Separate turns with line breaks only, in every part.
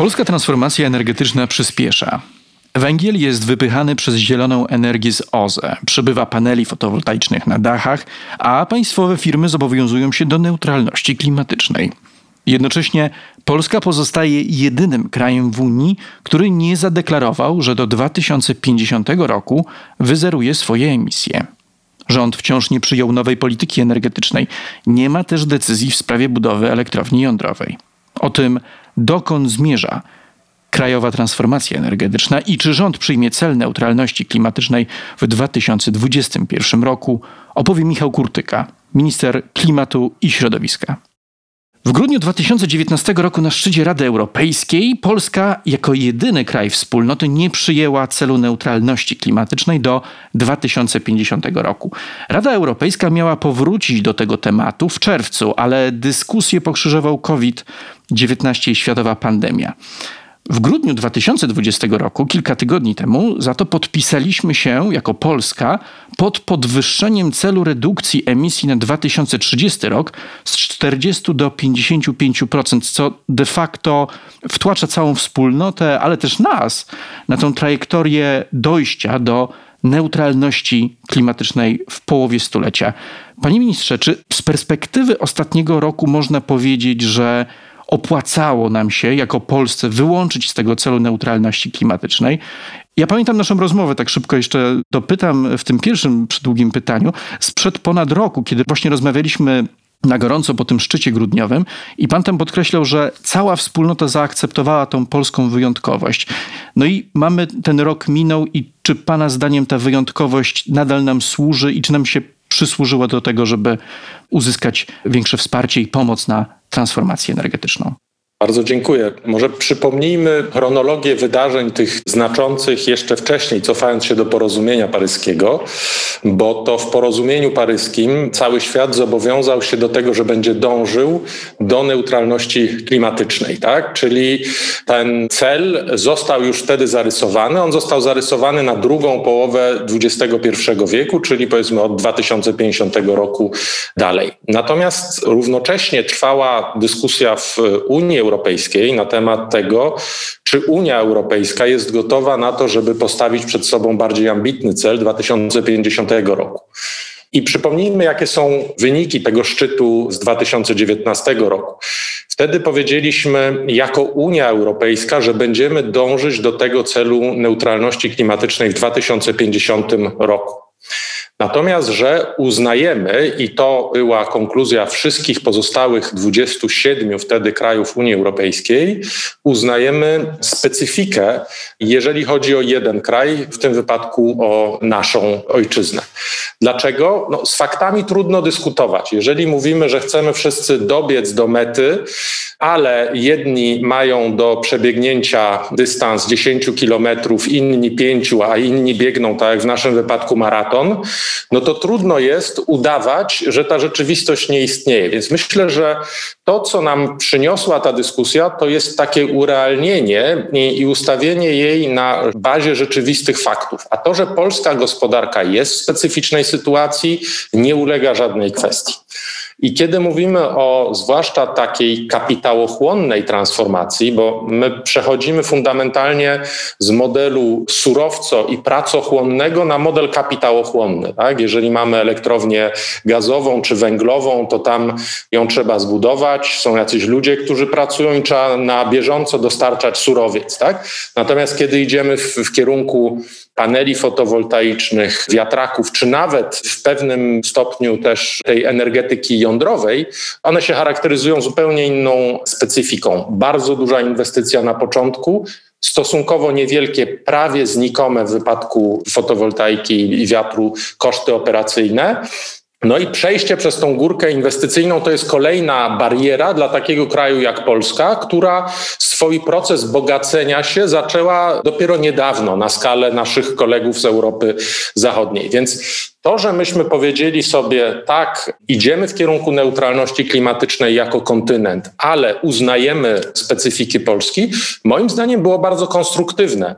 Polska transformacja energetyczna przyspiesza. Węgiel jest wypychany przez zieloną energię z OZE, przybywa paneli fotowoltaicznych na dachach, a państwowe firmy zobowiązują się do neutralności klimatycznej. Jednocześnie Polska pozostaje jedynym krajem w Unii, który nie zadeklarował, że do 2050 roku wyzeruje swoje emisje. Rząd wciąż nie przyjął nowej polityki energetycznej. Nie ma też decyzji w sprawie budowy elektrowni jądrowej. O tym, dokąd zmierza krajowa transformacja energetyczna i czy rząd przyjmie cel neutralności klimatycznej w 2021 roku, opowie Michał Kurtyka, minister klimatu i środowiska. W grudniu 2019 roku na szczycie Rady Europejskiej Polska jako jedyny kraj wspólnoty nie przyjęła celu neutralności klimatycznej do 2050 roku. Rada Europejska miała powrócić do tego tematu w czerwcu, ale dyskusję pokrzyżował COVID-19 i światowa pandemia. W grudniu 2020 roku, kilka tygodni temu, za to podpisaliśmy się jako Polska pod podwyższeniem celu redukcji emisji na 2030 rok z 40 do 55%, co de facto wtłacza całą wspólnotę, ale też nas na tą trajektorię dojścia do neutralności klimatycznej w połowie stulecia. Panie ministrze, czy z perspektywy ostatniego roku można powiedzieć, że opłacało nam się jako Polsce wyłączyć z tego celu neutralności klimatycznej. Ja pamiętam naszą rozmowę, tak szybko jeszcze dopytam w tym pierwszym przydługim pytaniu, sprzed ponad roku, kiedy właśnie rozmawialiśmy na gorąco po tym szczycie grudniowym i pan tam podkreślał, że cała wspólnota zaakceptowała tą polską wyjątkowość. No i mamy ten rok minął i czy pana zdaniem ta wyjątkowość nadal nam służy i czy nam się przysłużyła do tego, żeby uzyskać większe wsparcie i pomoc na transformację energetyczną.
Bardzo dziękuję. Może przypomnijmy chronologię wydarzeń tych znaczących jeszcze wcześniej, cofając się do porozumienia paryskiego, bo to w porozumieniu paryskim cały świat zobowiązał się do tego, że będzie dążył do neutralności klimatycznej, tak? Czyli ten cel został już wtedy zarysowany. On został zarysowany na drugą połowę XXI wieku, czyli powiedzmy od 2050 roku dalej. Natomiast równocześnie trwała dyskusja w Unii Europejskiej, Europejskiej na temat tego, czy Unia Europejska jest gotowa na to, żeby postawić przed sobą bardziej ambitny cel 2050 roku. I przypomnijmy, jakie są wyniki tego szczytu z 2019 roku. Wtedy powiedzieliśmy jako Unia Europejska, że będziemy dążyć do tego celu neutralności klimatycznej w 2050 roku. Natomiast, że uznajemy, i to była konkluzja wszystkich pozostałych 27 wtedy krajów Unii Europejskiej, uznajemy specyfikę, jeżeli chodzi o jeden kraj, w tym wypadku o naszą ojczyznę. Dlaczego? No, z faktami trudno dyskutować. Jeżeli mówimy, że chcemy wszyscy dobiec do mety, ale jedni mają do przebiegnięcia dystans 10 kilometrów, inni 5, a inni biegną, tak jak w naszym wypadku, maraton, no to trudno jest udawać, że ta rzeczywistość nie istnieje. Więc myślę, że to, co nam przyniosła ta dyskusja, to jest takie urealnienie i, i ustawienie jej na bazie rzeczywistych faktów. A to, że polska gospodarka jest w specyficznej sytuacji, nie ulega żadnej kwestii. I kiedy mówimy o zwłaszcza takiej kapitałochłonnej transformacji, bo my przechodzimy fundamentalnie z modelu surowco i pracochłonnego na model kapitałochłonny. Tak? Jeżeli mamy elektrownię gazową czy węglową, to tam ją trzeba zbudować, są jacyś ludzie, którzy pracują i trzeba na bieżąco dostarczać surowiec. Tak? Natomiast kiedy idziemy w, w kierunku paneli fotowoltaicznych, wiatraków, czy nawet w pewnym stopniu też tej energetyki jądrowej, one się charakteryzują zupełnie inną specyfiką. Bardzo duża inwestycja na początku, stosunkowo niewielkie, prawie znikome w wypadku fotowoltaiki i wiatru koszty operacyjne No i przejście przez tą górkę inwestycyjną to jest kolejna bariera dla takiego kraju jak Polska, która swój proces bogacenia się zaczęła dopiero niedawno na skalę naszych kolegów z Europy Zachodniej. Więc to, że myśmy powiedzieli sobie, tak, idziemy w kierunku neutralności klimatycznej jako kontynent, ale uznajemy specyfiki Polski, moim zdaniem było bardzo konstruktywne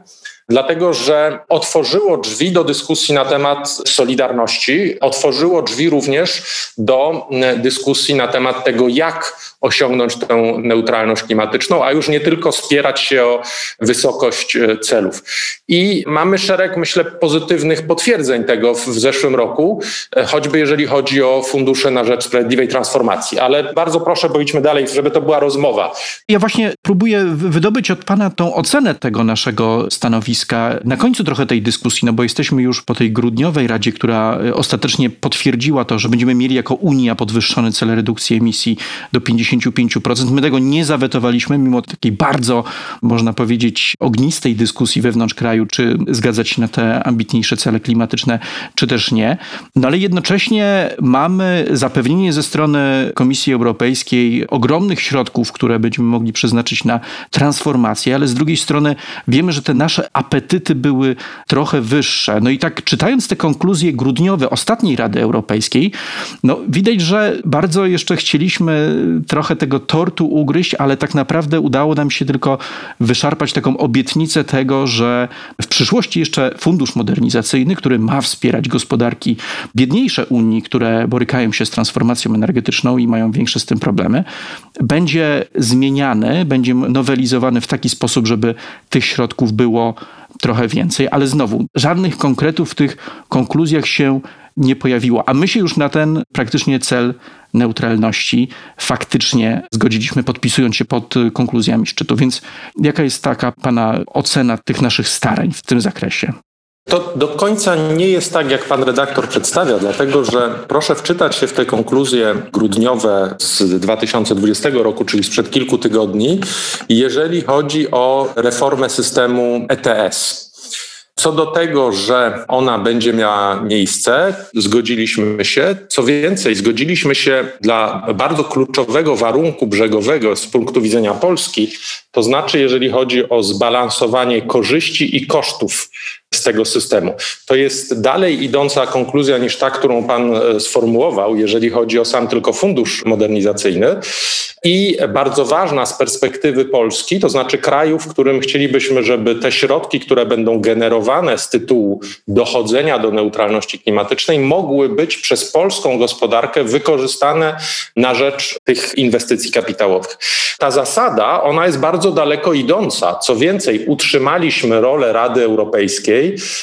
dlatego że otworzyło drzwi do dyskusji na temat solidarności, otworzyło drzwi również do dyskusji na temat tego, jak osiągnąć tę neutralność klimatyczną, a już nie tylko spierać się o wysokość e, celów. I mamy szereg, myślę, pozytywnych potwierdzeń tego w zeszłym roku, e, choćby jeżeli chodzi o fundusze na rzecz sprawiedliwej transformacji. Ale bardzo proszę, bo idźmy dalej, żeby to była rozmowa.
Ja właśnie próbuję wydobyć od Pana tą ocenę tego naszego stanowiska na końcu trochę tej dyskusji, no bo jesteśmy już po tej grudniowej Radzie, która e, ostatecznie potwierdziła to, że będziemy mieli jako Unia podwyższony cel redukcji emisji do 50 55%. My tego nie zawetowaliśmy, mimo takiej bardzo, można powiedzieć, ognistej dyskusji wewnątrz kraju, czy zgadzać się na te ambitniejsze cele klimatyczne, czy też nie. No ale jednocześnie mamy zapewnienie ze strony Komisji Europejskiej ogromnych środków, które będziemy mogli przeznaczyć na transformację, ale z drugiej strony wiemy, że te nasze apetyty były trochę wyższe. No i tak czytając te konkluzje grudniowe ostatniej Rady Europejskiej, no widać, że bardzo jeszcze chcieliśmy trochę tego tortu ugryźć, ale tak naprawdę udało nam się tylko wyszarpać taką obietnicę tego, że w przyszłości jeszcze fundusz modernizacyjny, który ma wspierać gospodarki biedniejsze Unii, które borykają się z transformacją energetyczną i mają większe z tym problemy, będzie zmieniany, będzie nowelizowany w taki sposób, żeby tych środków było trochę więcej, ale znowu żadnych konkretów w tych konkluzjach się nie pojawiło, a my się już na ten praktycznie cel neutralności faktycznie zgodziliśmy, podpisując się pod konkluzjami szczytu. Więc jaka jest taka Pana ocena tych naszych starań w tym zakresie?
To do końca nie jest tak, jak pan redaktor przedstawia, dlatego że proszę wczytać się w te konkluzje grudniowe z 2020 roku, czyli sprzed kilku tygodni, jeżeli chodzi o reformę systemu ETS. Co do tego, że ona będzie miała miejsce, zgodziliśmy się. Co więcej, zgodziliśmy się dla bardzo kluczowego warunku brzegowego z punktu widzenia Polski, to znaczy, jeżeli chodzi o zbalansowanie korzyści i kosztów z tego systemu. To jest dalej idąca konkluzja niż ta, którą pan e, sformułował, jeżeli chodzi o sam tylko fundusz modernizacyjny. I bardzo ważna z perspektywy Polski, to znaczy kraju, w którym chcielibyśmy, żeby te środki, które będą generowane z tytułu dochodzenia do neutralności klimatycznej, mogły być przez polską gospodarkę wykorzystane na rzecz tych inwestycji kapitałowych. Ta zasada, ona jest bardzo daleko idąca. Co więcej, utrzymaliśmy rolę Rady Europejskiej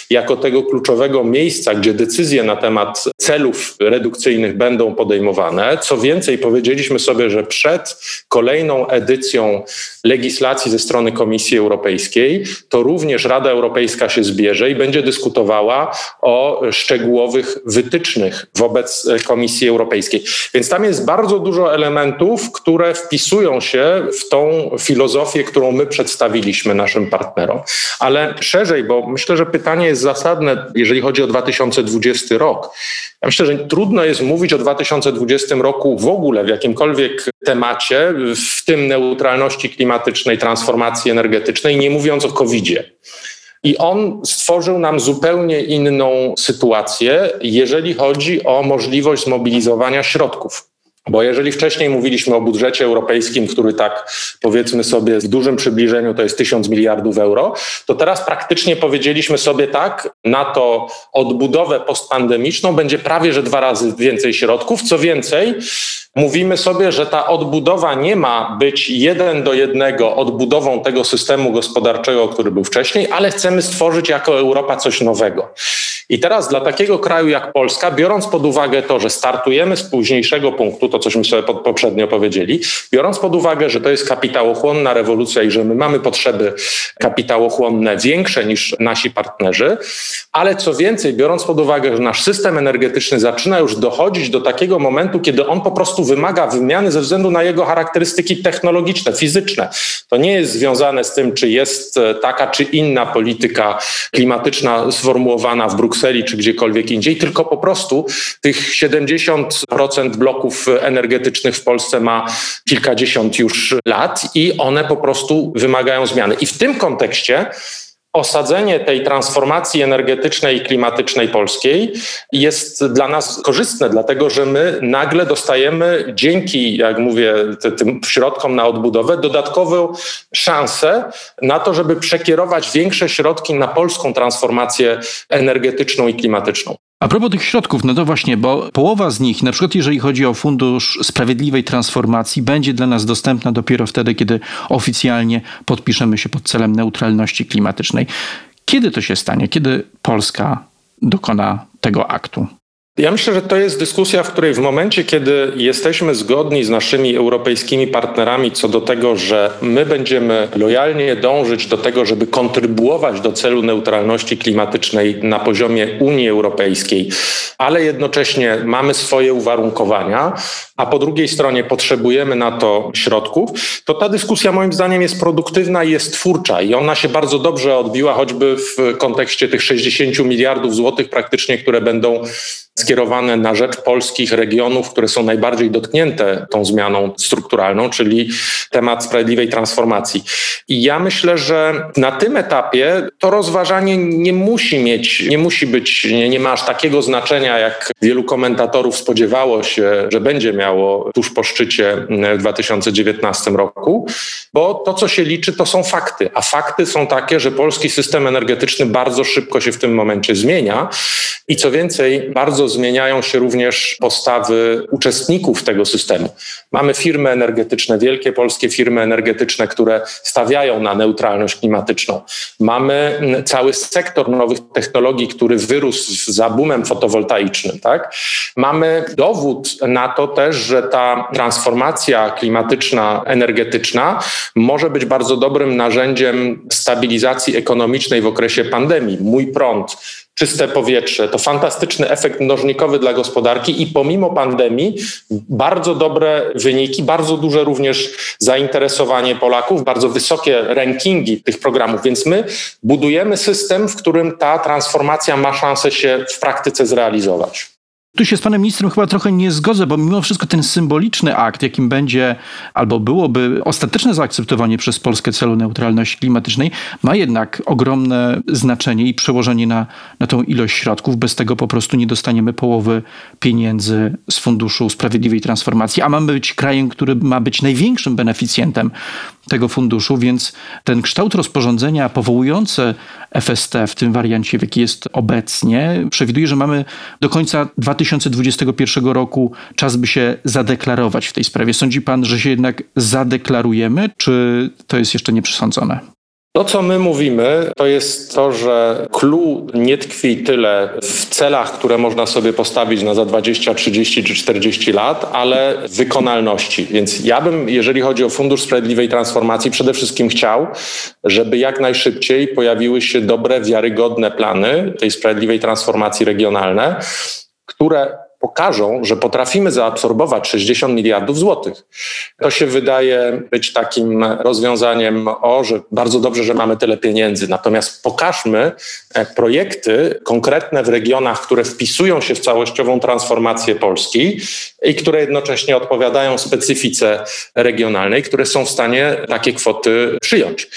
jako tego kluczowego miejsca, gdzie decyzje na temat celów redukcyjnych będą podejmowane. Co więcej, powiedzieliśmy sobie, że przed kolejną edycją legislacji ze strony Komisji Europejskiej, to również Rada Europejska się zbierze i będzie dyskutowała o szczegółowych wytycznych wobec Komisji Europejskiej. Więc tam jest bardzo dużo elementów, które wpisują się w tą filozofię, którą my przedstawiliśmy naszym partnerom. Ale szerzej, bo myślę, że pytanie jest zasadne, jeżeli chodzi o 2020 rok. Ja myślę, że trudno jest mówić o 2020 roku w ogóle w jakimkolwiek temacie, w tym neutralności klimatycznej, transformacji energetycznej, nie mówiąc o COVID-zie. I on stworzył nam zupełnie inną sytuację, jeżeli chodzi o możliwość zmobilizowania środków. Bo jeżeli wcześniej mówiliśmy o budżecie europejskim, który tak powiedzmy sobie w dużym przybliżeniu to jest tysiąc miliardów euro, to teraz praktycznie powiedzieliśmy sobie tak, na to odbudowę postpandemiczną będzie prawie że dwa razy więcej środków. Co więcej, mówimy sobie, że ta odbudowa nie ma być jeden do jednego odbudową tego systemu gospodarczego, który był wcześniej, ale chcemy stworzyć jako Europa coś nowego. I teraz dla takiego kraju jak Polska, biorąc pod uwagę to, że startujemy z późniejszego punktu, to cośmy sobie poprzednio powiedzieli, biorąc pod uwagę, że to jest kapitałochłonna rewolucja i że my mamy potrzeby kapitałochłonne większe niż nasi partnerzy, ale co więcej, biorąc pod uwagę, że nasz system energetyczny zaczyna już dochodzić do takiego momentu, kiedy on po prostu wymaga wymiany ze względu na jego charakterystyki technologiczne, fizyczne. To nie jest związane z tym, czy jest taka czy inna polityka klimatyczna sformułowana w Brukseli, Brukseli czy gdziekolwiek indziej, tylko po prostu tych 70% bloków energetycznych w Polsce ma kilkadziesiąt już lat i one po prostu wymagają zmiany. I w tym kontekście osadzenie tej transformacji energetycznej i klimatycznej polskiej jest dla nas korzystne, dlatego że my nagle dostajemy dzięki, jak mówię, tym środkom na odbudowę, dodatkową szansę na to, żeby przekierować większe środki na polską transformację energetyczną i klimatyczną.
A propos tych środków, no to właśnie, bo połowa z nich, na przykład jeżeli chodzi o Fundusz Sprawiedliwej Transformacji, będzie dla nas dostępna dopiero wtedy, kiedy oficjalnie podpiszemy się pod celem neutralności klimatycznej. Kiedy to się stanie? Kiedy Polska dokona tego aktu?
Ja myślę, że to jest dyskusja, w której w momencie, kiedy jesteśmy zgodni z naszymi europejskimi partnerami co do tego, że my będziemy lojalnie dążyć do tego, żeby kontrybuować do celu neutralności klimatycznej na poziomie Unii Europejskiej, ale jednocześnie mamy swoje uwarunkowania, a po drugiej stronie potrzebujemy na to środków, to ta dyskusja moim zdaniem jest produktywna i jest twórcza i ona się bardzo dobrze odbiła choćby w kontekście tych 60 miliardów złotych praktycznie, które będą skierowane na rzecz polskich regionów, które są najbardziej dotknięte tą zmianą strukturalną, czyli temat sprawiedliwej transformacji. I ja myślę, że na tym etapie to rozważanie nie musi mieć, nie musi być, nie, nie ma aż takiego znaczenia, jak wielu komentatorów spodziewało się, że będzie miało tuż po szczycie w 2019 roku, bo to, co się liczy, to są fakty, a fakty są takie, że polski system energetyczny bardzo szybko się w tym momencie zmienia i co więcej, bardzo zmieniają się również postawy uczestników tego systemu. Mamy firmy energetyczne, wielkie polskie firmy energetyczne, które stawiają na neutralność klimatyczną. Mamy cały sektor nowych technologii, który wyrósł za boomem fotowoltaicznym. Tak? Mamy dowód na to też, że ta transformacja klimatyczna, energetyczna może być bardzo dobrym narzędziem stabilizacji ekonomicznej w okresie pandemii. Mój prąd czyste powietrze. To fantastyczny efekt mnożnikowy dla gospodarki i pomimo pandemii bardzo dobre wyniki, bardzo duże również zainteresowanie Polaków, bardzo wysokie rankingi tych programów. Więc my budujemy system, w którym ta transformacja ma szansę się w praktyce zrealizować.
Tu się z panem ministrem chyba trochę nie zgodzę, bo mimo wszystko ten symboliczny akt, jakim będzie albo byłoby ostateczne zaakceptowanie przez Polskę celu neutralności klimatycznej, ma jednak ogromne znaczenie i przełożenie na, na tą ilość środków. Bez tego po prostu nie dostaniemy połowy pieniędzy z Funduszu Sprawiedliwej Transformacji, a mamy być krajem, który ma być największym beneficjentem tego funduszu, więc ten kształt rozporządzenia powołujące FST w tym wariancie, w jaki jest obecnie, przewiduje, że mamy do końca 2021 roku czas, by się zadeklarować w tej sprawie. Sądzi pan, że się jednak zadeklarujemy, czy to jest jeszcze nieprzesądzone?
To, co my mówimy, to jest to, że clue nie tkwi tyle w celach, które można sobie postawić na za 20, 30 czy 40 lat, ale w wykonalności. Więc ja bym, jeżeli chodzi o Fundusz Sprawiedliwej Transformacji, przede wszystkim chciał, żeby jak najszybciej pojawiły się dobre, wiarygodne plany tej sprawiedliwej transformacji regionalnej, które pokażą, że potrafimy zaabsorbować 60 miliardów złotych. To się wydaje być takim rozwiązaniem, o, że bardzo dobrze, że mamy tyle pieniędzy. Natomiast pokażmy e, projekty konkretne w regionach, które wpisują się w całościową transformację Polski i które jednocześnie odpowiadają specyfice regionalnej, które są w stanie takie kwoty przyjąć.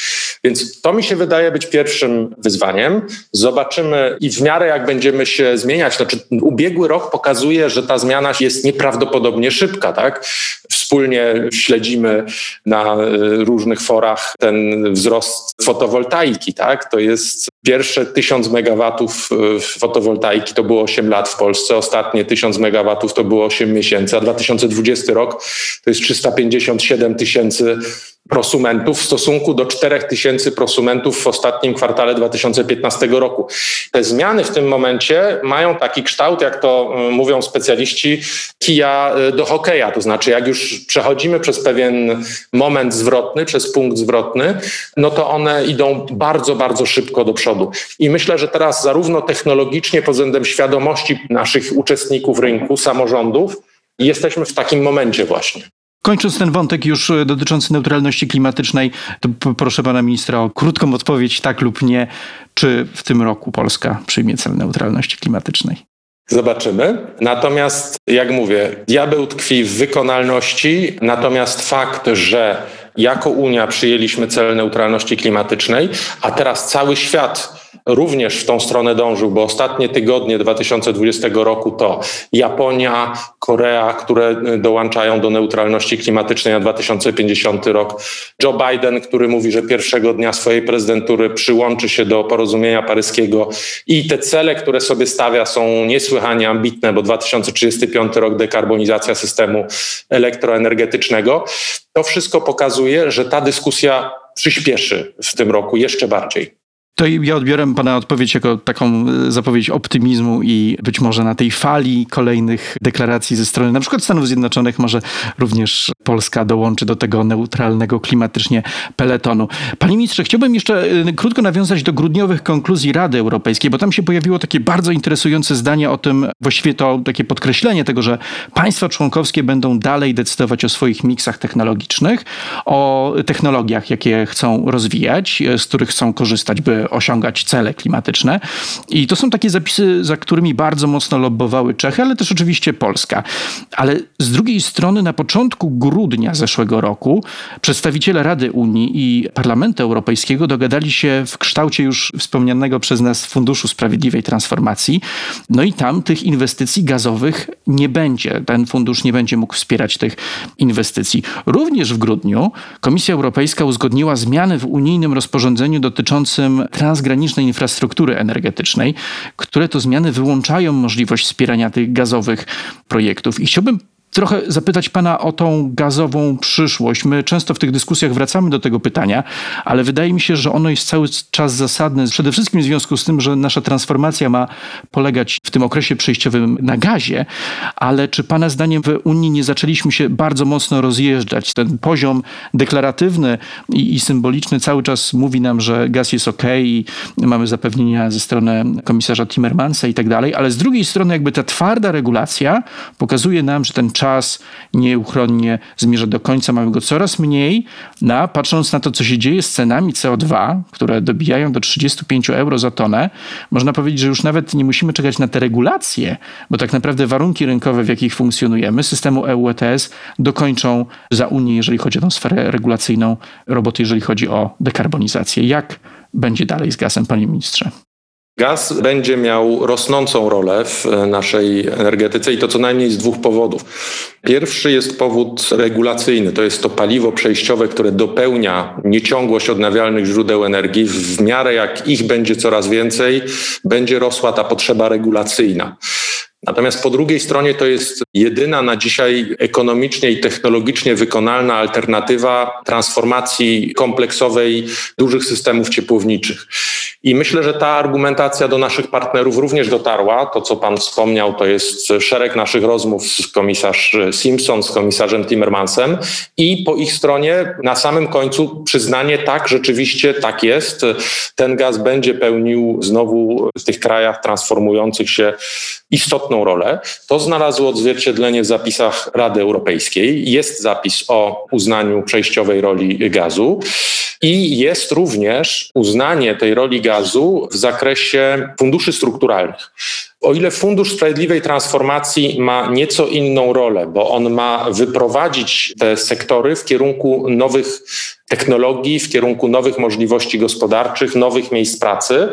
Więc to mi się wydaje być pierwszym wyzwaniem. Zobaczymy i w miarę jak będziemy się zmieniać, znaczy ubiegły rok pokazuje, że ta zmiana jest nieprawdopodobnie szybka, tak? Wspólnie śledzimy na y, różnych forach ten wzrost fotowoltaiki, tak? To jest pierwsze 1000 megawatów y, fotowoltaiki to było 8 lat w Polsce, ostatnie 1000 megawatów to było 8 miesięcy, a 2020 rok to jest 357 tysięcy prosumentów w stosunku do 4000 prosumentów w ostatnim kwartale 2015 roku. Te zmiany w tym momencie mają taki kształt, jak to y, mówią specjaliści, kija y, do hokeja. To znaczy, jak już przechodzimy przez pewien moment zwrotny, przez punkt zwrotny, no to one idą bardzo, bardzo szybko do przodu. I myślę, że teraz zarówno technologicznie, pod względem świadomości naszych uczestników rynku, samorządów, jesteśmy w takim momencie właśnie.
Kończąc ten wątek już e, dotyczący neutralności klimatycznej, to proszę pana ministra o krótką odpowiedź, tak lub nie, czy w tym roku Polska przyjmie cel neutralności klimatycznej?
Zobaczymy. Natomiast, jak mówię, diabeł tkwi w wykonalności, natomiast fakt, że jako Unia przyjęliśmy cel neutralności klimatycznej, a teraz cały świat również w tą stronę dążył, bo ostatnie tygodnie 2020 roku to Japonia, Korea, które dołączają do neutralności klimatycznej na 2050 rok, Joe Biden, który mówi, że pierwszego dnia swojej prezydentury przyłączy się do porozumienia paryskiego i te cele, które sobie stawia są niesłychanie ambitne, bo 2035 rok dekarbonizacja systemu elektroenergetycznego. To wszystko pokazuje, że ta dyskusja przyspieszy w tym roku jeszcze bardziej.
To ja odbiorę Pana odpowiedź jako taką e, zapowiedź optymizmu i być może na tej fali kolejnych deklaracji ze strony na przykład Stanów Zjednoczonych może również Polska dołączy do tego neutralnego klimatycznie peletonu. Panie ministrze, chciałbym jeszcze e, krótko nawiązać do grudniowych konkluzji Rady Europejskiej, bo tam się pojawiło takie bardzo interesujące zdanie o tym, właściwie to takie podkreślenie tego, że państwa członkowskie będą dalej decydować o swoich miksach technologicznych, o technologiach, jakie chcą rozwijać, e, z których chcą korzystać, by osiągać cele klimatyczne. I to są takie zapisy, za którymi bardzo mocno lobbowały Czechy, ale też oczywiście Polska. Ale z drugiej strony na początku grudnia zeszłego roku przedstawiciele Rady Unii i Parlamentu Europejskiego dogadali się w kształcie już wspomnianego przez nas Funduszu Sprawiedliwej Transformacji. No i tam tych inwestycji gazowych nie będzie. Ten fundusz nie będzie mógł wspierać tych inwestycji. Również w grudniu Komisja Europejska uzgodniła zmiany w unijnym rozporządzeniu dotyczącym transgranicznej infrastruktury energetycznej, które to zmiany wyłączają możliwość wspierania tych gazowych projektów. I chciałbym trochę zapytać Pana o tą gazową przyszłość. My często w tych dyskusjach wracamy do tego pytania, ale wydaje mi się, że ono jest cały czas zasadne. Przede wszystkim w związku z tym, że nasza transformacja ma polegać w tym okresie przejściowym na gazie, ale czy Pana zdaniem w Unii nie zaczęliśmy się bardzo mocno rozjeżdżać? Ten poziom deklaratywny i, i symboliczny cały czas mówi nam, że gaz jest ok i mamy zapewnienia ze strony komisarza Timmermansa i tak dalej, ale z drugiej strony jakby ta twarda regulacja pokazuje nam, że ten nieuchronnie zmierza do końca, mamy go coraz mniej. No, patrząc na to, co się dzieje z cenami CO2, które dobijają do 35 euro za tonę, można powiedzieć, że już nawet nie musimy czekać na te regulacje, bo tak naprawdę warunki rynkowe, w jakich funkcjonujemy, systemu EU ETS dokończą za Unię, jeżeli chodzi o tę sferę regulacyjną, roboty, jeżeli chodzi o dekarbonizację. Jak będzie dalej z gazem, panie ministrze?
Gaz będzie miał rosnącą rolę w naszej energetyce i to co najmniej z dwóch powodów. Pierwszy jest powód regulacyjny. To jest to paliwo przejściowe, które dopełnia nieciągłość odnawialnych źródeł energii. W miarę jak ich będzie coraz więcej, będzie rosła ta potrzeba regulacyjna. Natomiast po drugiej stronie to jest jedyna na dzisiaj ekonomicznie i technologicznie wykonalna alternatywa transformacji kompleksowej dużych systemów ciepłowniczych. I myślę, że ta argumentacja do naszych partnerów również dotarła. To, co Pan wspomniał, to jest szereg naszych rozmów z komisarz Simpson, z komisarzem Timmermansem i po ich stronie na samym końcu przyznanie, tak, rzeczywiście tak jest. Ten gaz będzie pełnił znowu w tych krajach transformujących się istotną rolę. To znalazło odzwierciedlenie w zapisach Rady Europejskiej. Jest zapis o uznaniu przejściowej roli gazu i jest również uznanie tej roli gazu w zakresie funduszy strukturalnych. O ile Fundusz Sprawiedliwej Transformacji ma nieco inną rolę, bo on ma wyprowadzić te sektory w kierunku nowych technologii, w kierunku nowych możliwości gospodarczych, nowych miejsc pracy,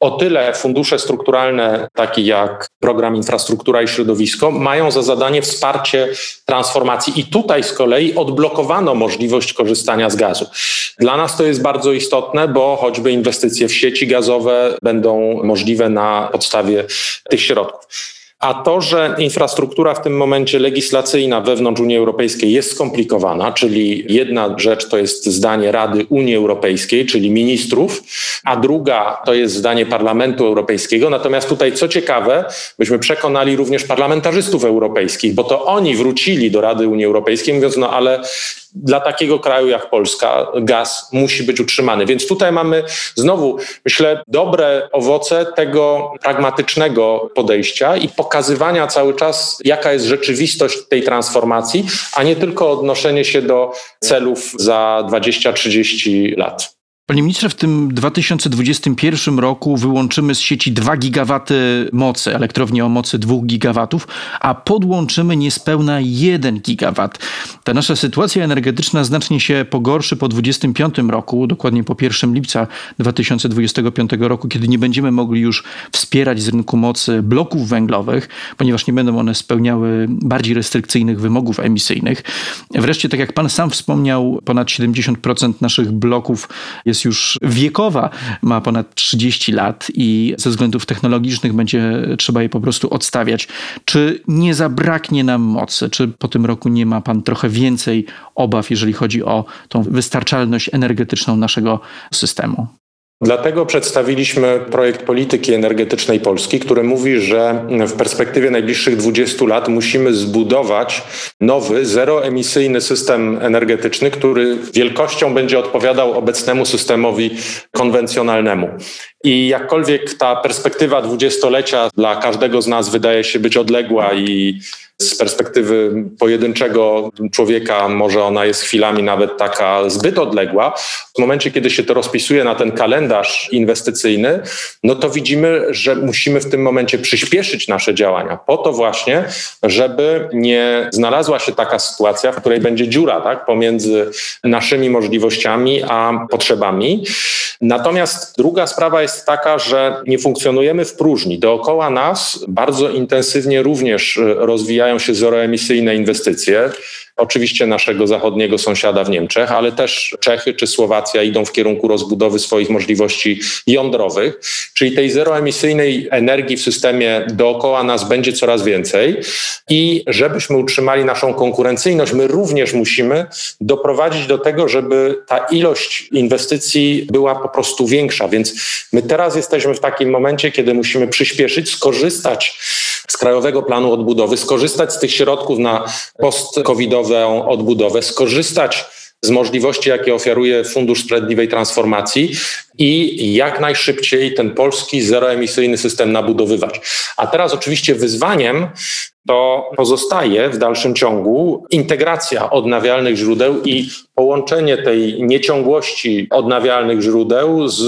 o tyle fundusze strukturalne, takie jak program Infrastruktura i Środowisko, mają za zadanie wsparcie transformacji. I tutaj z kolei odblokowano możliwość korzystania z gazu. Dla nas to jest bardzo istotne, bo choćby inwestycje w sieci gazowe będą możliwe na podstawie tych środków. A to, że infrastruktura w tym momencie legislacyjna wewnątrz Unii Europejskiej jest skomplikowana, czyli jedna rzecz to jest zdanie Rady Unii Europejskiej, czyli ministrów, a druga to jest zdanie Parlamentu Europejskiego. Natomiast tutaj, co ciekawe, myśmy przekonali również parlamentarzystów europejskich, bo to oni wrócili do Rady Unii Europejskiej, mówiąc, no ale dla takiego kraju jak Polska gaz musi być utrzymany. Więc tutaj mamy znowu, myślę, dobre owoce tego pragmatycznego podejścia i pokazania, pokazywania cały czas, jaka jest rzeczywistość tej transformacji, a nie tylko odnoszenie się do celów za 20-30 lat.
Panie ministrze, w tym 2021 roku wyłączymy z sieci 2 gigawaty mocy, elektrownie o mocy 2 gigawatów, a podłączymy niespełna 1 gigawat. Ta nasza sytuacja energetyczna znacznie się pogorszy po 2025 roku, dokładnie po 1 lipca 2025 roku, kiedy nie będziemy mogli już wspierać z rynku mocy bloków węglowych, ponieważ nie będą one spełniały bardziej restrykcyjnych wymogów emisyjnych. Wreszcie, tak jak pan sam wspomniał, ponad 70% naszych bloków jest jest już wiekowa, ma ponad 30 lat i ze względów technologicznych będzie trzeba je po prostu odstawiać. Czy nie zabraknie nam mocy? Czy po tym roku nie ma pan trochę więcej obaw, jeżeli chodzi o tą wystarczalność energetyczną naszego systemu?
Dlatego przedstawiliśmy projekt polityki energetycznej Polski, który mówi, że w perspektywie najbliższych 20 lat musimy zbudować nowy, zeroemisyjny system energetyczny, który wielkością będzie odpowiadał obecnemu systemowi konwencjonalnemu. I jakkolwiek ta perspektywa dwudziestolecia dla każdego z nas wydaje się być odległa i z perspektywy pojedynczego człowieka może ona jest chwilami nawet taka zbyt odległa. W momencie, kiedy się to rozpisuje na ten kalendarz inwestycyjny, no to widzimy, że musimy w tym momencie przyspieszyć nasze działania po to właśnie, żeby nie znalazła się taka sytuacja, w której będzie dziura tak, pomiędzy naszymi możliwościami a potrzebami. Natomiast druga sprawa jest taka, że nie funkcjonujemy w próżni. Dookoła nas bardzo intensywnie również rozwijają się zeroemisyjne inwestycje. Oczywiście naszego zachodniego sąsiada w Niemczech, ale też Czechy czy Słowacja idą w kierunku rozbudowy swoich możliwości jądrowych, czyli tej zeroemisyjnej energii w systemie dookoła nas będzie coraz więcej i żebyśmy utrzymali naszą konkurencyjność, my również musimy doprowadzić do tego, żeby ta ilość inwestycji była po prostu większa. Więc my teraz jesteśmy w takim momencie, kiedy musimy przyspieszyć, skorzystać z Krajowego Planu Odbudowy, skorzystać z tych środków na post-covidową odbudowę, skorzystać z możliwości, jakie oferuje Fundusz Sprawiedliwej Transformacji i jak najszybciej ten polski zeroemisyjny system nabudowywać. A teraz oczywiście wyzwaniem to pozostaje w dalszym ciągu integracja odnawialnych źródeł i połączenie tej nieciągłości odnawialnych źródeł z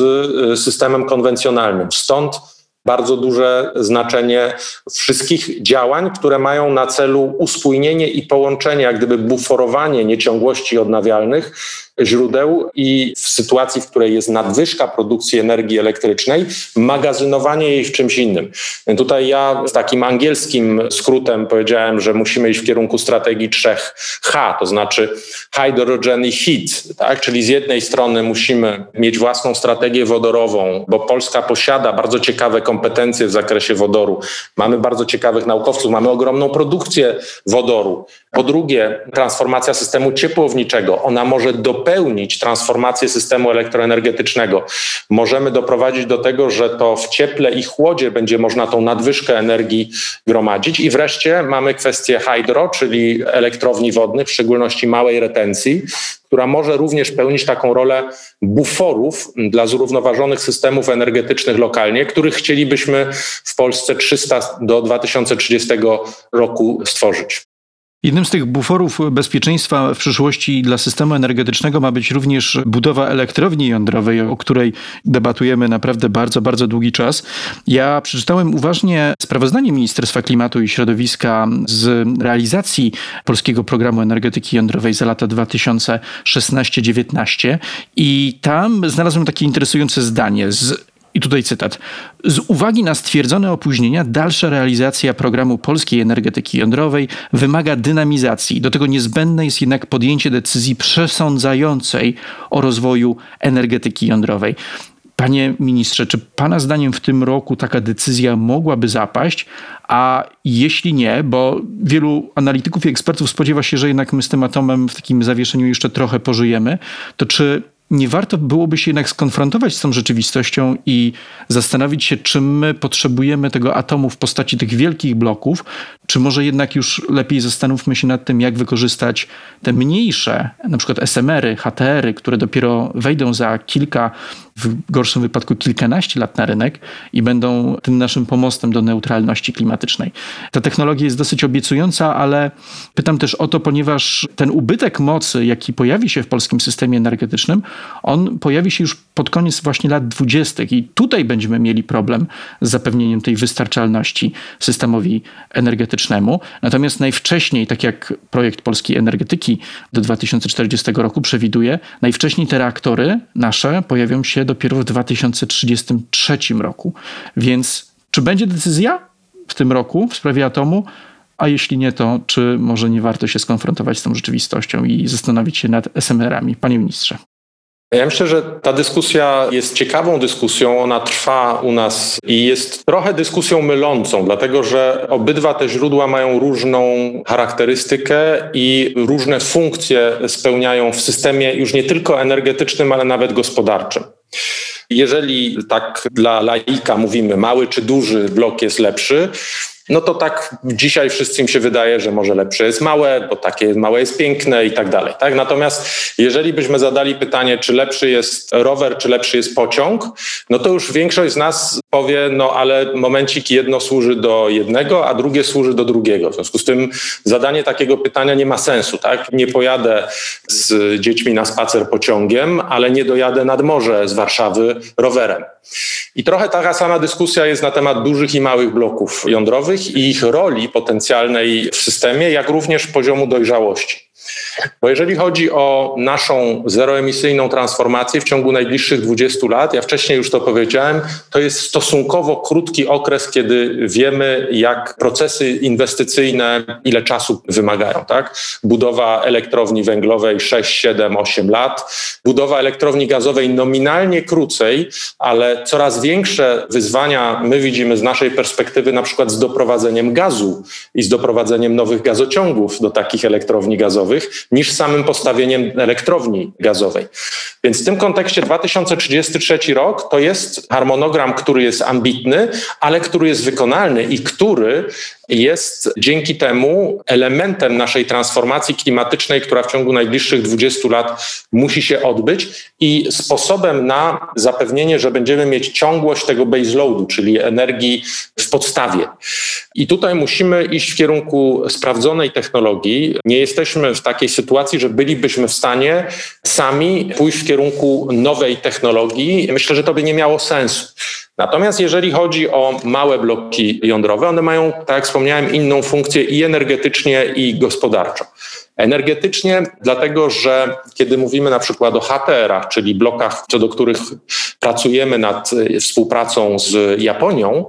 y, systemem konwencjonalnym. Stąd bardzo duże znaczenie wszystkich działań, które mają na celu uspójnienie i połączenie, jak gdyby buforowanie nieciągłości odnawialnych źródeł i w sytuacji, w której jest nadwyżka produkcji energii elektrycznej, magazynowanie jej w czymś innym. Tutaj ja z takim angielskim skrótem powiedziałem, że musimy iść w kierunku strategii trzech H, to znaczy hydrogen i heat, tak? czyli z jednej strony musimy mieć własną strategię wodorową, bo Polska posiada bardzo ciekawe kompetencje w zakresie wodoru. Mamy bardzo ciekawych naukowców, mamy ogromną produkcję wodoru. Po drugie, transformacja systemu ciepłowniczego. Ona może dopełnić transformację systemu elektroenergetycznego. Możemy doprowadzić do tego, że to w cieple i chłodzie będzie można tą nadwyżkę energii gromadzić. I wreszcie mamy kwestię hydro, czyli elektrowni wodnych, w szczególności małej retencji, która może również pełnić taką rolę buforów dla zrównoważonych systemów energetycznych lokalnie, których chcielibyśmy w Polsce 300 do 2030 roku stworzyć.
Jednym z tych buforów bezpieczeństwa w przyszłości dla systemu energetycznego ma być również budowa elektrowni jądrowej, o której debatujemy naprawdę bardzo, bardzo długi czas. Ja przeczytałem uważnie sprawozdanie Ministerstwa Klimatu i Środowiska z realizacji polskiego programu energetyki jądrowej za lata 2016-19 i tam znalazłem takie interesujące zdanie. Z i tutaj cytat. Z uwagi na stwierdzone opóźnienia, dalsza realizacja programu polskiej energetyki jądrowej wymaga dynamizacji. Do tego niezbędne jest jednak podjęcie decyzji przesądzającej o rozwoju energetyki jądrowej. Panie ministrze, czy Pana zdaniem w tym roku taka decyzja mogłaby zapaść? A jeśli nie, bo wielu analityków i ekspertów spodziewa się, że jednak my z tym atomem w takim zawieszeniu jeszcze trochę pożyjemy, to czy nie warto byłoby się jednak skonfrontować z tą rzeczywistością i zastanowić się, czy my potrzebujemy tego atomu w postaci tych wielkich bloków, czy może jednak już lepiej zastanówmy się nad tym, jak wykorzystać te mniejsze, na przykład SMR-y, HTR-y, które dopiero wejdą za kilka, w gorszym wypadku kilkanaście lat na rynek i będą tym naszym pomostem do neutralności klimatycznej. Ta technologia jest dosyć obiecująca, ale pytam też o to, ponieważ ten ubytek mocy, jaki pojawi się w polskim systemie energetycznym, on pojawi się już pod koniec właśnie lat dwudziestych i tutaj będziemy mieli problem z zapewnieniem tej wystarczalności systemowi energetycznemu. Natomiast najwcześniej, tak jak projekt polskiej energetyki do 2040 roku przewiduje, najwcześniej te reaktory nasze pojawią się dopiero w 2033 roku. Więc czy będzie decyzja w tym roku w sprawie atomu? A jeśli nie, to czy może nie warto się skonfrontować z tą rzeczywistością i zastanowić się nad SMR-ami? Panie ministrze.
Ja myślę, że ta dyskusja jest ciekawą dyskusją, ona trwa u nas i jest trochę dyskusją mylącą, dlatego że obydwa te źródła mają różną charakterystykę i różne funkcje spełniają w systemie już nie tylko energetycznym, ale nawet gospodarczym. Jeżeli tak dla laika mówimy, mały czy duży blok jest lepszy, no to tak dzisiaj wszystkim się wydaje, że może lepsze jest małe, bo takie małe jest piękne i tak dalej. Tak? Natomiast jeżeli byśmy zadali pytanie, czy lepszy jest rower, czy lepszy jest pociąg, no to już większość z nas powie, no ale momencik jedno służy do jednego, a drugie służy do drugiego. W związku z tym zadanie takiego pytania nie ma sensu. Tak? Nie pojadę z dziećmi na spacer pociągiem, ale nie dojadę nad morze z Warszawy rowerem. I trochę taka sama dyskusja jest na temat dużych i małych bloków jądrowych i ich roli potencjalnej w systemie, jak również poziomu dojrzałości. Bo jeżeli chodzi o naszą zeroemisyjną transformację w ciągu najbliższych 20 lat, ja wcześniej już to powiedziałem, to jest stosunkowo krótki okres, kiedy wiemy, jak procesy inwestycyjne, ile czasu wymagają. Tak? Budowa elektrowni węglowej 6, 7, 8 lat, budowa elektrowni gazowej nominalnie krócej, ale coraz większe wyzwania my widzimy z naszej perspektywy, na przykład z doprowadzeniem gazu i z doprowadzeniem nowych gazociągów do takich elektrowni gazowych niż samym postawieniem elektrowni gazowej. Więc w tym kontekście 2033 rok to jest harmonogram, który jest ambitny, ale który jest wykonalny i który jest dzięki temu elementem naszej transformacji klimatycznej, która w ciągu najbliższych 20 lat musi się odbyć i sposobem na zapewnienie, że będziemy mieć ciągłość tego baseloadu, czyli energii w podstawie. I tutaj musimy iść w kierunku sprawdzonej technologii. Nie jesteśmy w takiej sytuacji, że bylibyśmy w stanie sami pójść w kierunku nowej technologii. Myślę, że to by nie miało sensu. Natomiast jeżeli chodzi o małe bloki jądrowe, one mają, tak jak wspomniałem, inną funkcję i energetycznie, i gospodarczo. Energetycznie, dlatego że kiedy mówimy na przykład o HTR-ach, czyli blokach, co do których pracujemy nad e, współpracą z Japonią,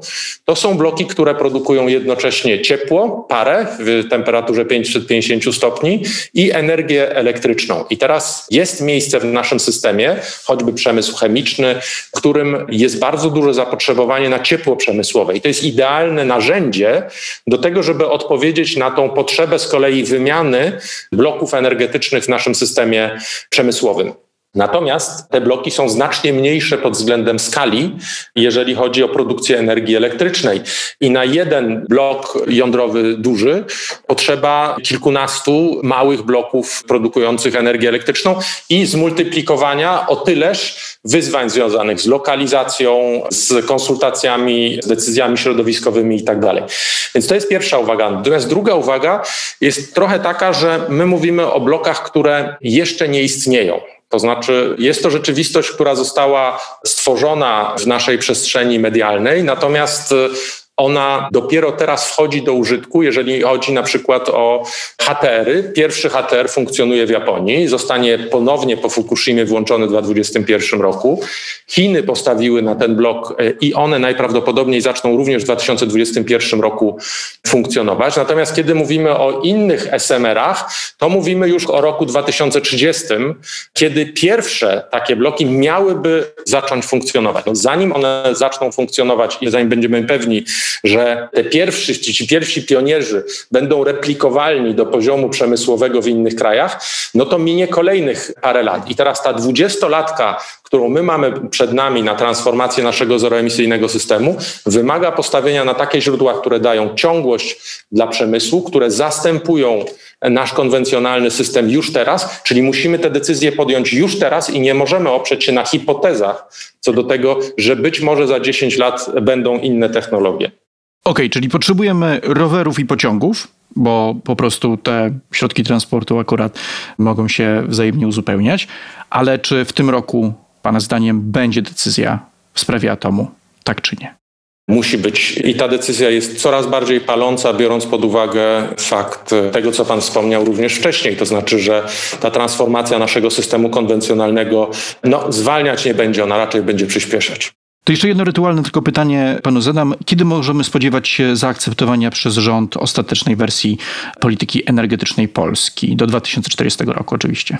to są bloki, które produkują jednocześnie ciepło, parę w temperaturze 550 stopni i energię elektryczną. I teraz jest miejsce w naszym systemie, choćby przemysł chemiczny, w którym jest bardzo duże zapotrzebowanie na ciepło przemysłowe. I to jest idealne narzędzie do tego, żeby odpowiedzieć na tą potrzebę z kolei wymiany bloków energetycznych w naszym systemie przemysłowym. Natomiast te bloki są znacznie mniejsze pod względem skali, jeżeli chodzi o produkcję energii elektrycznej. I na jeden blok jądrowy duży potrzeba kilkunastu małych bloków produkujących energię elektryczną i zmultiplikowania o tyleż wyzwań związanych z lokalizacją, z konsultacjami, z decyzjami środowiskowymi i tak. Więc to jest pierwsza uwaga. Natomiast druga uwaga jest trochę taka, że my mówimy o blokach, które jeszcze nie istnieją. To znaczy, jest to rzeczywistość, która została stworzona w naszej przestrzeni medialnej, natomiast ona dopiero teraz wchodzi do użytku, jeżeli chodzi na przykład o HTR-y. Pierwszy HTR funkcjonuje w Japonii, zostanie ponownie po Fukushimie włączony w 2021 roku. Chiny postawiły na ten blok e, i one najprawdopodobniej zaczną również w 2021 roku funkcjonować. Natomiast kiedy mówimy o innych SMR-ach, to mówimy już o roku 2030, kiedy pierwsze takie bloki miałyby zacząć funkcjonować. No zanim one zaczną funkcjonować i zanim będziemy pewni, że te pierwsi, ci pierwsi pionierzy będą replikowalni do poziomu przemysłowego w innych krajach, no to minie kolejnych parę lat. I teraz ta dwudziestolatka, którą my mamy przed nami na transformację naszego zeroemisyjnego systemu, wymaga postawienia na takie źródła, które dają ciągłość dla przemysłu, które zastępują nasz konwencjonalny system już teraz, czyli musimy te decyzje podjąć już teraz i nie możemy oprzeć się na hipotezach co do tego, że być może za 10 lat będą inne technologie.
Okej, okay, czyli potrzebujemy rowerów i pociągów, bo po prostu te środki transportu akurat mogą się wzajemnie uzupełniać, ale czy w tym roku, Pana zdaniem, będzie decyzja w sprawie atomu? Tak czy nie?
Musi być. I ta decyzja jest coraz bardziej paląca, biorąc pod uwagę fakt tego, co Pan wspomniał również wcześniej. To znaczy, że ta transformacja naszego systemu konwencjonalnego no, zwalniać nie będzie, ona raczej będzie przyspieszać.
To jeszcze jedno rytualne tylko pytanie panu zadam. Kiedy możemy spodziewać się zaakceptowania przez rząd ostatecznej wersji polityki energetycznej Polski? Do 2040 roku oczywiście.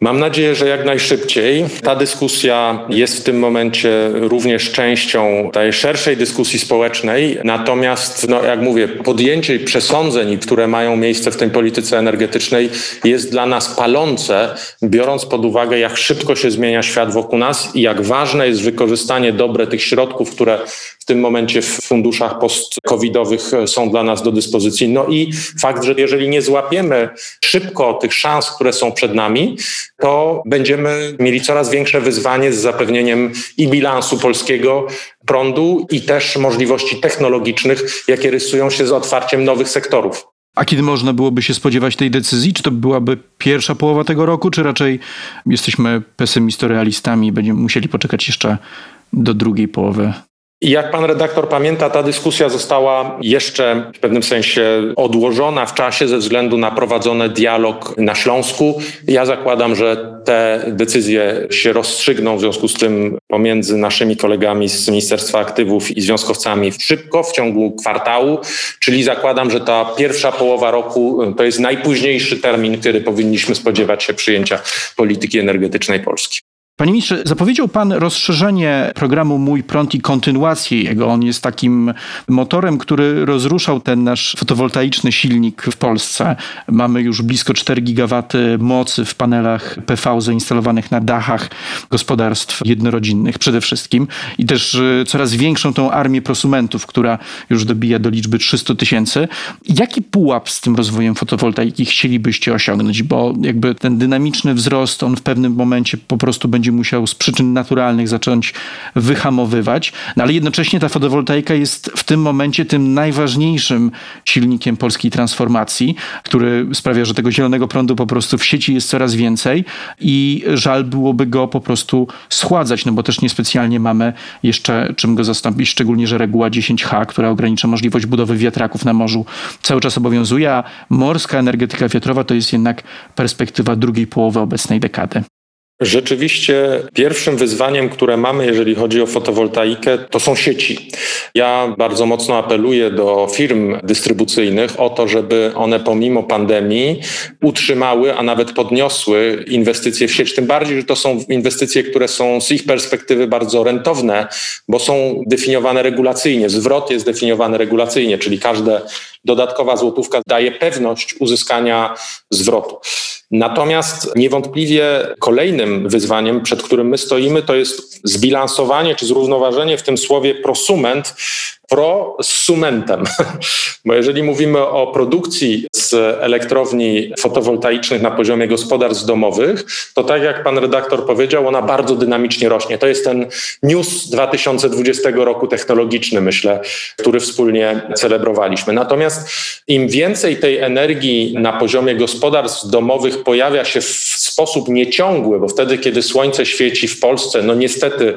Mam nadzieję, że jak najszybciej. Ta dyskusja jest w tym momencie również częścią tej szerszej dyskusji społecznej. Natomiast, no, jak mówię, podjęcie przesądzeń, które mają miejsce w tej polityce energetycznej, jest dla nas palące, biorąc pod uwagę, jak szybko się zmienia świat wokół nas i jak ważne jest wykorzystanie dobre tych środków, które w tym momencie w funduszach post-covidowych są dla nas do dyspozycji. No i fakt, że jeżeli nie złapiemy szybko tych szans, które są przed nami, to będziemy mieli coraz większe wyzwanie z zapewnieniem i bilansu polskiego prądu i też możliwości technologicznych, jakie rysują się z otwarciem nowych sektorów.
A kiedy można byłoby się spodziewać tej decyzji? Czy to byłaby pierwsza połowa tego roku, czy raczej jesteśmy pesymistorealistami i będziemy musieli poczekać jeszcze do drugiej połowy
i jak pan redaktor pamięta, ta dyskusja została jeszcze w pewnym sensie odłożona w czasie ze względu na prowadzony dialog na Śląsku. Ja zakładam, że te decyzje się rozstrzygną w związku z tym pomiędzy naszymi kolegami z Ministerstwa Aktywów i związkowcami szybko, w ciągu kwartału, czyli zakładam, że ta pierwsza połowa roku to jest najpóźniejszy termin, który powinniśmy spodziewać się przyjęcia polityki energetycznej Polski.
Panie ministrze, zapowiedział pan rozszerzenie programu Mój Prąd i kontynuację jego. On jest takim motorem, który rozruszał ten nasz fotowoltaiczny silnik w Polsce. Mamy już blisko 4 gigawaty mocy w panelach PV zainstalowanych na dachach gospodarstw jednorodzinnych przede wszystkim i też e, coraz większą tą armię prosumentów, która już dobija do liczby 300 tysięcy. Jaki pułap z tym rozwojem fotowoltaiki chcielibyście osiągnąć? Bo jakby ten dynamiczny wzrost, on w pewnym momencie po prostu będzie będzie musiał z przyczyn naturalnych zacząć wyhamowywać, no ale jednocześnie ta fotowoltaika jest w tym momencie tym najważniejszym silnikiem polskiej transformacji, który sprawia, że tego zielonego prądu po prostu w sieci jest coraz więcej i żal byłoby go po prostu schładzać, no bo też niespecjalnie mamy jeszcze czym go zastąpić, szczególnie, że reguła 10H, która ogranicza możliwość budowy wiatraków na morzu, cały czas obowiązuje, a morska energetyka wiatrowa to jest jednak perspektywa drugiej połowy obecnej dekady.
Rzeczywiście pierwszym wyzwaniem, które mamy, jeżeli chodzi o fotowoltaikę, to są sieci. Ja bardzo mocno apeluję do firm dystrybucyjnych o to, żeby one pomimo pandemii utrzymały, a nawet podniosły inwestycje w sieć. Tym bardziej, że to są inwestycje, które są z ich perspektywy bardzo rentowne, bo są definiowane regulacyjnie. Zwrot jest definiowany regulacyjnie, czyli każda dodatkowa złotówka daje pewność uzyskania zwrotu. Natomiast niewątpliwie kolejnym wyzwaniem, przed którym my stoimy, to jest zbilansowanie czy zrównoważenie w tym słowie prosument prosumentem. Bo jeżeli mówimy o produkcji z elektrowni fotowoltaicznych na poziomie gospodarstw domowych, to tak jak pan redaktor powiedział, ona bardzo dynamicznie rośnie. To jest ten news 2020 roku technologiczny, myślę, który wspólnie celebrowaliśmy. Natomiast im więcej tej energii na poziomie gospodarstw domowych pojawia się w sposób nieciągły, bo wtedy, kiedy słońce świeci w Polsce, no niestety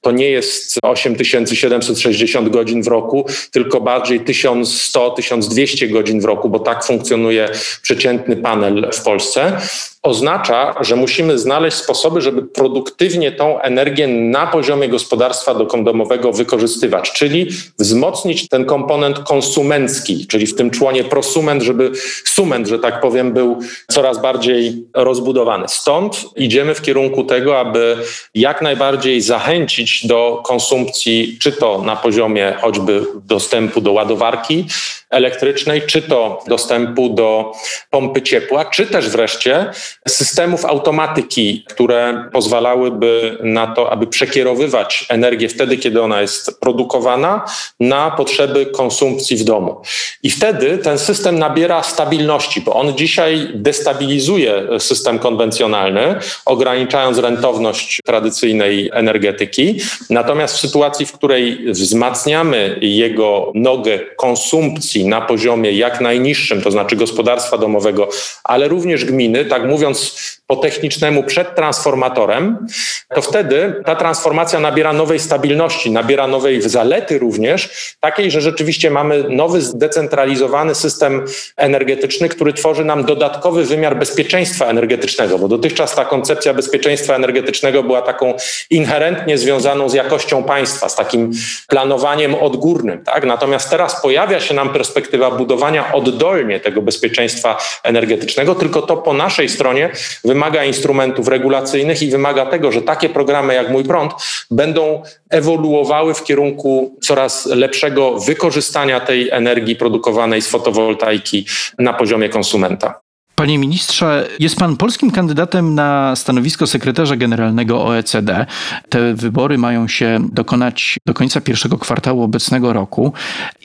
to nie jest 8760 godzin w roku, tylko bardziej 1100-1200 godzin w roku, bo tak funkcjonuje przeciętny panel w Polsce. Oznacza, że musimy znaleźć sposoby, żeby produktywnie tą energię na poziomie gospodarstwa domowego wykorzystywać, czyli wzmocnić ten komponent konsumencki, czyli w tym członie prosument, żeby sument, że tak powiem, był coraz bardziej rozbudowany. Stąd idziemy w kierunku tego, aby jak najbardziej zachęcić do konsumpcji, czy to na poziomie choćby dostępu do ładowarki, elektrycznej, czy to dostępu do pompy ciepła, czy też wreszcie systemów automatyki, które pozwalałyby na to, aby przekierowywać energię wtedy, kiedy ona jest produkowana, na potrzeby konsumpcji w domu. I wtedy ten system nabiera stabilności, bo on dzisiaj destabilizuje system konwencjonalny, ograniczając rentowność tradycyjnej energetyki. Natomiast w sytuacji, w której wzmacniamy jego nogę konsumpcji, na poziomie jak najniższym, to znaczy gospodarstwa domowego, ale również gminy, tak mówiąc po technicznemu przed transformatorem, to wtedy ta transformacja nabiera nowej stabilności, nabiera nowej zalety również, takiej, że rzeczywiście mamy nowy, zdecentralizowany system energetyczny, który tworzy nam dodatkowy wymiar bezpieczeństwa energetycznego, bo dotychczas ta koncepcja bezpieczeństwa energetycznego była taką inherentnie związaną z jakością państwa, z takim planowaniem odgórnym. Tak? Natomiast teraz pojawia się nam perspektywa budowania oddolnie tego bezpieczeństwa energetycznego, tylko to po naszej stronie wymaga wymaga instrumentów regulacyjnych i wymaga tego, że takie programy jak Mój Prąd będą ewoluowały w kierunku coraz lepszego wykorzystania tej energii produkowanej z fotowoltaiki na poziomie konsumenta.
Panie ministrze, jest pan polskim kandydatem na stanowisko sekretarza generalnego OECD. Te wybory mają się dokonać do końca pierwszego kwartału obecnego roku.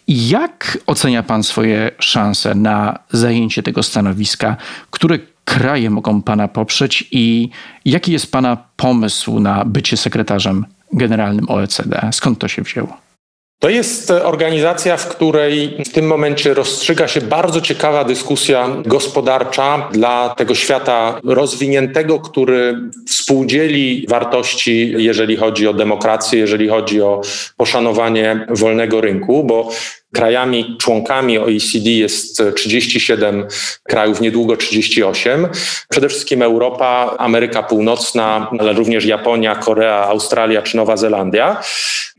Jak ocenia pan swoje szanse na zajęcie tego stanowiska? Które kraje mogą Pana poprzeć i jaki jest Pana pomysł na bycie sekretarzem generalnym OECD? Skąd to się wzięło?
To jest organizacja, w której w tym momencie rozstrzyga się bardzo ciekawa dyskusja gospodarcza dla tego świata rozwiniętego, który współdzieli wartości, jeżeli chodzi o demokrację, jeżeli chodzi o poszanowanie wolnego rynku, bo Krajami członkami OECD jest 37 krajów, niedługo 38. Przede wszystkim Europa, Ameryka Północna, ale również Japonia, Korea, Australia czy Nowa Zelandia.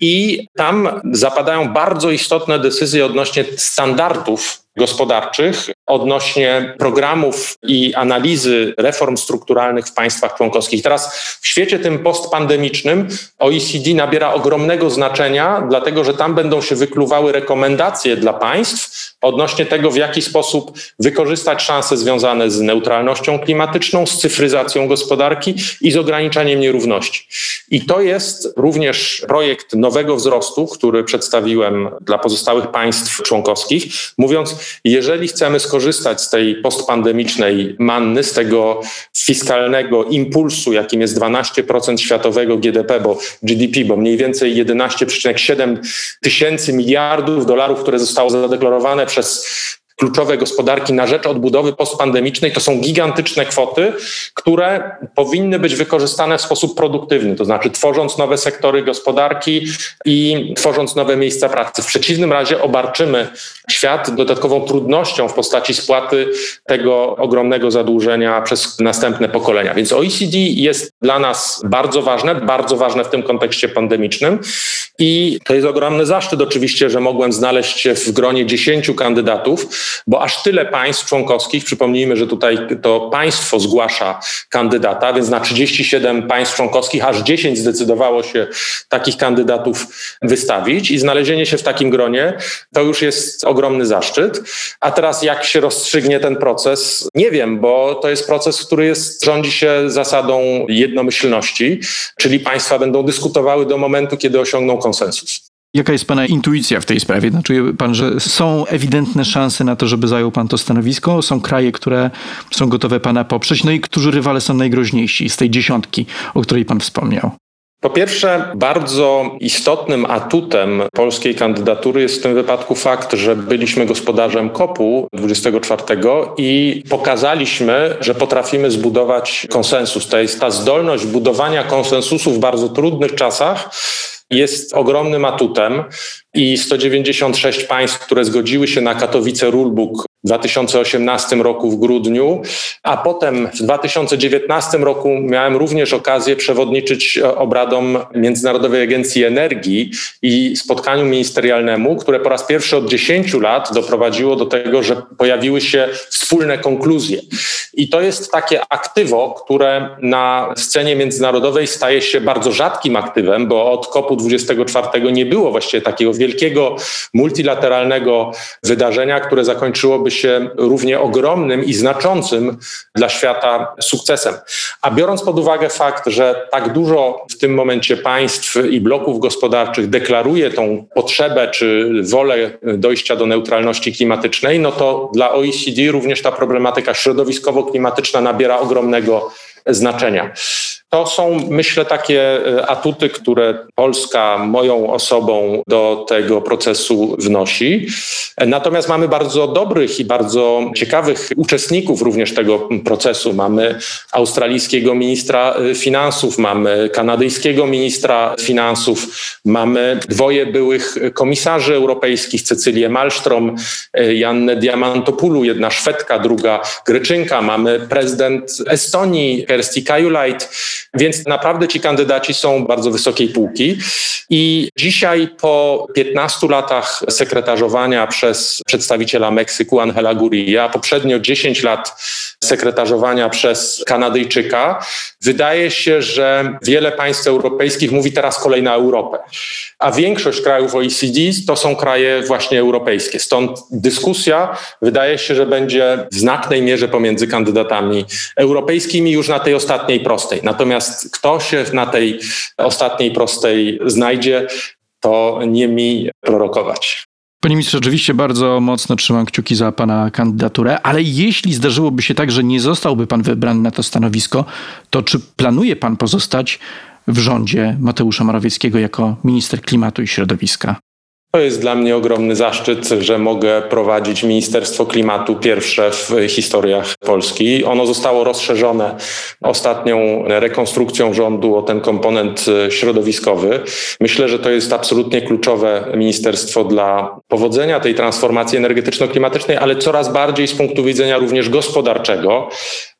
I tam zapadają bardzo istotne decyzje odnośnie standardów gospodarczych odnośnie programów i analizy reform strukturalnych w państwach członkowskich. Teraz w świecie tym postpandemicznym OECD nabiera ogromnego znaczenia, dlatego że tam będą się wykluwały rekomendacje dla państw odnośnie tego, w jaki sposób wykorzystać szanse związane z neutralnością klimatyczną, z cyfryzacją gospodarki i z ograniczaniem nierówności. I to jest również projekt nowego wzrostu, który przedstawiłem dla pozostałych państw członkowskich, mówiąc, jeżeli chcemy skorzystać z tej postpandemicznej manny, z tego fiskalnego impulsu, jakim jest 12% światowego GDP, bo GDP, bo mniej więcej 11,7 tysięcy miliardów dolarów, które zostało zadeklarowane przez kluczowe gospodarki na rzecz odbudowy postpandemicznej to są gigantyczne kwoty, które powinny być wykorzystane w sposób produktywny, to znaczy tworząc nowe sektory gospodarki i tworząc nowe miejsca pracy. W przeciwnym razie obarczymy świat dodatkową trudnością w postaci spłaty tego ogromnego zadłużenia przez następne pokolenia. Więc OECD jest dla nas bardzo ważne, bardzo ważne w tym kontekście pandemicznym i to jest ogromny zaszczyt oczywiście, że mogłem znaleźć się w gronie 10 kandydatów, bo aż tyle państw członkowskich, przypomnijmy, że tutaj to państwo zgłasza kandydata, więc na 37 państw członkowskich aż 10 zdecydowało się takich kandydatów wystawić i znalezienie się w takim gronie to już jest ogromny zaszczyt. A teraz jak się rozstrzygnie ten proces? Nie wiem, bo to jest proces, który jest, rządzi się zasadą jednomyślności, czyli państwa będą dyskutowały do momentu, kiedy osiągną konsensus.
Jaka jest Pana intuicja w tej sprawie? Znaczy Pan, że są ewidentne szanse na to, żeby zajął Pan to stanowisko? Są kraje, które są gotowe Pana poprzeć? No i którzy rywale są najgroźniejsi z tej dziesiątki, o której Pan wspomniał?
Po pierwsze, bardzo istotnym atutem polskiej kandydatury jest w tym wypadku fakt, że byliśmy gospodarzem COP-u 24 i pokazaliśmy, że potrafimy zbudować konsensus. To jest ta zdolność budowania konsensusu w bardzo trudnych czasach jest ogromnym atutem i 196 państw, które zgodziły się na Katowice Rulebook 2018 roku w grudniu, a potem w 2019 roku miałem również okazję przewodniczyć obradom Międzynarodowej Agencji Energii i spotkaniu ministerialnemu, które po raz pierwszy od 10 lat doprowadziło do tego, że pojawiły się wspólne konkluzje. I to jest takie aktywo, które na scenie międzynarodowej staje się bardzo rzadkim aktywem, bo od COP-u 24 nie było właściwie takiego wielkiego, multilateralnego wydarzenia, które zakończyłoby się równie ogromnym i znaczącym dla świata sukcesem. A biorąc pod uwagę fakt, że tak dużo w tym momencie państw i bloków gospodarczych deklaruje tą potrzebę czy wolę dojścia do neutralności klimatycznej, no to dla OECD również ta problematyka środowiskowo-klimatyczna nabiera ogromnego znaczenia. To są, myślę, takie e, atuty, które Polska moją osobą do tego procesu wnosi. Natomiast mamy bardzo dobrych i bardzo ciekawych uczestników również tego procesu. Mamy australijskiego ministra e, finansów, mamy kanadyjskiego ministra finansów, mamy dwoje byłych komisarzy europejskich, Cecylię Malmström, e, Jannę Diamantopoulou, jedna Szwedka, druga Greczynka, mamy prezydent Estonii, Kersti Kajulajt, więc naprawdę ci kandydaci są bardzo wysokiej półki. I dzisiaj po 15 latach sekretarzowania przez przedstawiciela Meksyku Angela Gurria, poprzednio 10 lat sekretarzowania przez Kanadyjczyka, wydaje się, że wiele państw europejskich mówi teraz kolej na Europę. A większość krajów OECD to są kraje właśnie europejskie. Stąd dyskusja wydaje się, że będzie w znacznej mierze pomiędzy kandydatami europejskimi już na tej ostatniej prostej. Natomiast kto się na tej ostatniej prostej znajdzie, to nie mi prorokować.
Panie ministrze, oczywiście bardzo mocno trzymam kciuki za pana kandydaturę, ale jeśli zdarzyłoby się tak, że nie zostałby pan wybrany na to stanowisko, to czy planuje pan pozostać w rządzie Mateusza Morawieckiego jako minister klimatu i środowiska?
To jest dla mnie ogromny zaszczyt, że mogę prowadzić Ministerstwo Klimatu pierwsze w historiach Polski. Ono zostało rozszerzone ostatnią rekonstrukcją rządu o ten komponent środowiskowy. Myślę, że to jest absolutnie kluczowe ministerstwo dla powodzenia tej transformacji energetyczno-klimatycznej, ale coraz bardziej z punktu widzenia również gospodarczego,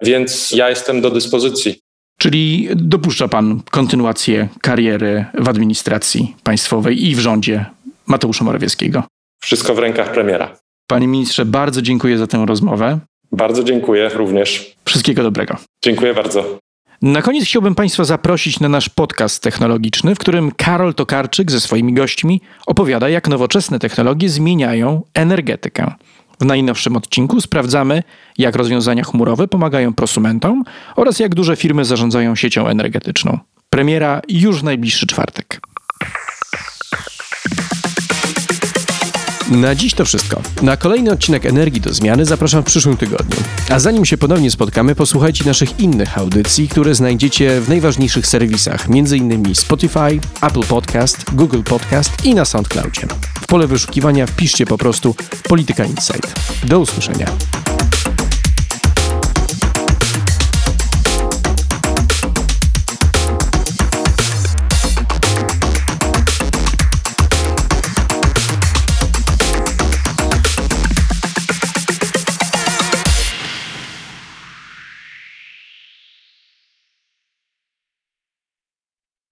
więc ja jestem do dyspozycji.
Czyli dopuszcza pan kontynuację kariery w administracji państwowej i w rządzie Mateusza Morawieckiego.
Wszystko w rękach premiera.
Panie ministrze, bardzo dziękuję za tę rozmowę.
Bardzo dziękuję również.
Wszystkiego dobrego.
Dziękuję bardzo.
Na koniec chciałbym Państwa zaprosić na nasz podcast technologiczny, w którym Karol Tokarczyk ze swoimi gośćmi opowiada, jak nowoczesne technologie zmieniają energetykę. W najnowszym odcinku sprawdzamy, jak rozwiązania chmurowe pomagają prosumentom oraz jak duże firmy zarządzają siecią energetyczną. Premiera już w najbliższy czwartek.
Na dziś to wszystko. Na kolejny odcinek Energii do Zmiany zapraszam w przyszłym tygodniu. A zanim się ponownie spotkamy, posłuchajcie naszych innych audycji, które znajdziecie w najważniejszych serwisach, m.in. Spotify, Apple Podcast, Google Podcast i na SoundCloudzie. W pole wyszukiwania wpiszcie po prostu Polityka Insight. Do usłyszenia.